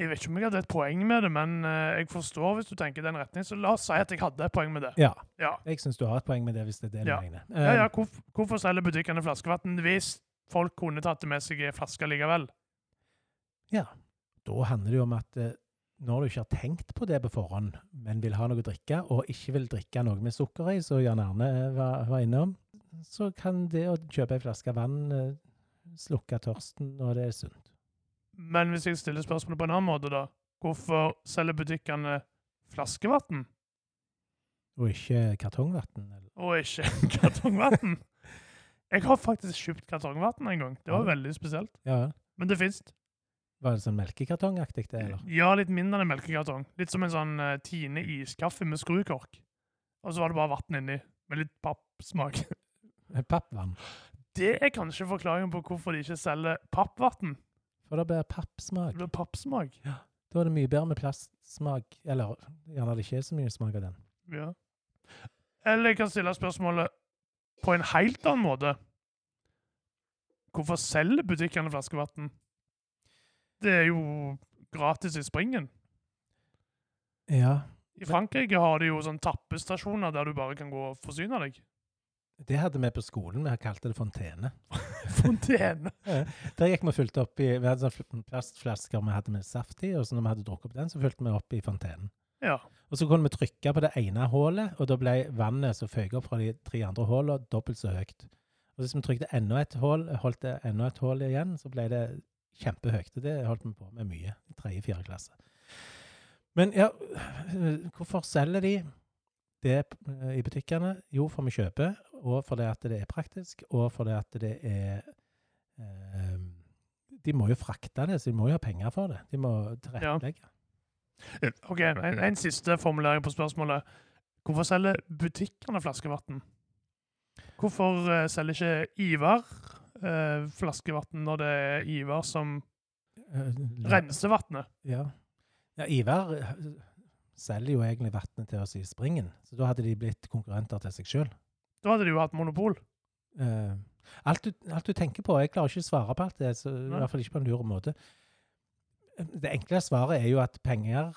Jeg vet ikke om jeg hadde et poeng med det, men eh, jeg forstår hvis du tenker den retning. Så la oss si at jeg hadde et poeng med det. Ja, Ja, jeg syns du har et poeng med det, hvis det er det du Ja. mener. ja, ja Eh, Hvorfor selger butikkene flaskevann hvis folk kunne tatt det med seg i flaske likevel? Ja, Da handler det jo om at eh, når du ikke har tenkt på det på forhånd, men vil ha noe å drikke, og ikke vil drikke noe med sukker i, som Jan Arne var, var innom, så kan det å kjøpe ei flaske vann slukke tørsten når det er sunt. Men hvis jeg stiller spørsmålet på en annen måte, da. Hvorfor selger butikkene flaskevann Og ikke kartongvann. og ikke kartongvann? Jeg har faktisk kjøpt kartongvann en gang. Det var veldig spesielt. Ja, Men det fins. Var det sånn melkekartongaktig, det, eller? Ja, litt mindre enn en melkekartong. Litt som en sånn uh, Tine iskaffe med skrukork. Og så var det bare vann inni, med litt pappsmak. Pappvann. Det er kanskje forklaringen på hvorfor de ikke selger pappvann. For det blir pappsmak. Det blir pappsmak. Da er det mye bedre med plastsmak. Eller gjerne det ikke er så mye smak av den. Ja. Eller jeg kan stille spørsmålet på en helt annen måte. Hvorfor selger butikkene flaskevann? Det er jo gratis i springen. Ja, I Frankrike har de jo sånn tappestasjoner der du bare kan gå og forsyne deg. Det hadde vi på skolen. Vi kalte det fontene. Fontene. Der gikk vi og fylte opp i Vi hadde sånne plastflasker vi hadde med saft i, og så når vi hadde drukket opp den, så fylte vi opp i fontenen. Ja. Og så kunne vi trykke på det ene hullet, og da ble vannet som føyk opp fra de tre andre hullene, dobbelt så høyt. Og hvis vi trykte enda et hull, holdt det enda et hull igjen, så ble det kjempehøyt. Og det holdt vi på med mye i tredje-fjerde klasse. Men ja, hvorfor selger de det eh, i butikkene? Jo, for vi kjøper, og fordi at det er praktisk, og fordi at det er eh, De må jo frakte det, så de må jo ha penger for det. De må tilrettelegge. OK, en, en siste formulering på spørsmålet. Hvorfor selger butikkene flaskevann? Hvorfor uh, selger ikke Ivar uh, flaskevann når det er Ivar som uh, renser vannet? Ja. ja, Ivar selger jo egentlig vannet til oss i Springen, så da hadde de blitt konkurrenter til seg sjøl. Da hadde de jo hatt monopol. Eh, alt, du, alt du tenker på Jeg klarer ikke å svare på alt det, så, i hvert fall ikke på en lur måte. Det enkle svaret er jo at penger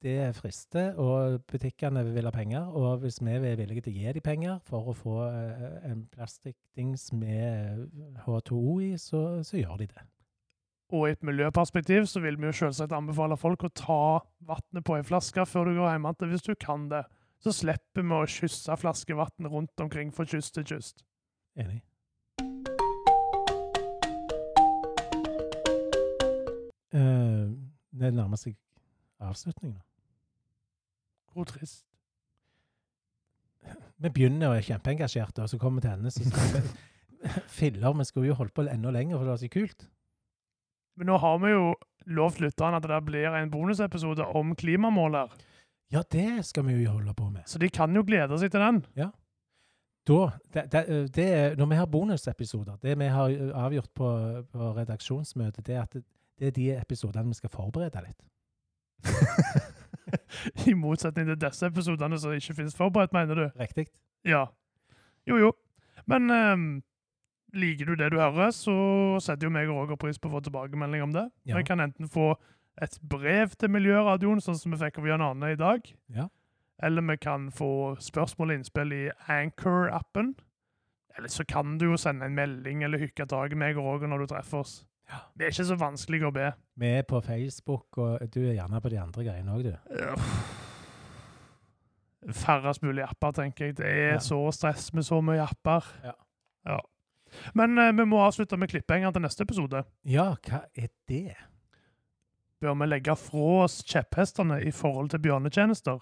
det frister, og butikkene vil ha penger. Og hvis vi er villige til å gi dem penger for å få eh, en plastikkdings med H2O i, så, så gjør de det. Og i et miljøperspektiv så vil vi jo selvsagt anbefale folk å ta vannet på ei flaske før du går hjem igjen, hvis du kan det. Så slipper vi å kysse flaskevann rundt omkring fra kyst til kyst. Enig. Uh, det nærmer seg avslutningen. Hvor trist. Vi begynner og er kjempeengasjerte, og så kommer vi til henne vi Filler, vi skulle jo holdt på enda lenger, for det var så kult. Men nå har vi jo lovt lytterne at det blir en bonusepisode om klimamåler. Ja, det skal vi jo holde på med. Så de kan jo glede seg til den. Da, det, det, det, når vi har bonusepisoder, det vi har avgjort på, på redaksjonsmøtet, det er at det, er de episodene vi skal forberede litt. I motsetning til disse episodene som ikke finnes forberedt, mener du? Riktig? Ja. Jo, jo. Men um, liker du det du hører, så setter jo meg og Roger pris på å få tilbakemelding om det. Ja. Kan enten få et brev til Miljøradioen, sånn som vi fikk av Jan Arne i dag. Ja. Eller vi kan få spørsmål og innspill i Anchor-appen. Eller så kan du jo sende en melding eller hykke tak i meg og Roger når du treffer oss. Ja. Det er ikke så vanskelig å be. Vi er på Facebook, og du er gjerne på de andre greiene òg, du. Færrest mulig apper, tenker jeg. Det er Ja. så stress med så mye apper. Ja. Ja. Men eh, vi må avslutte med klippehengeren til neste episode. Ja, hva er det? Bør vi legge fra oss kjepphestene i forhold til bjørnetjenester?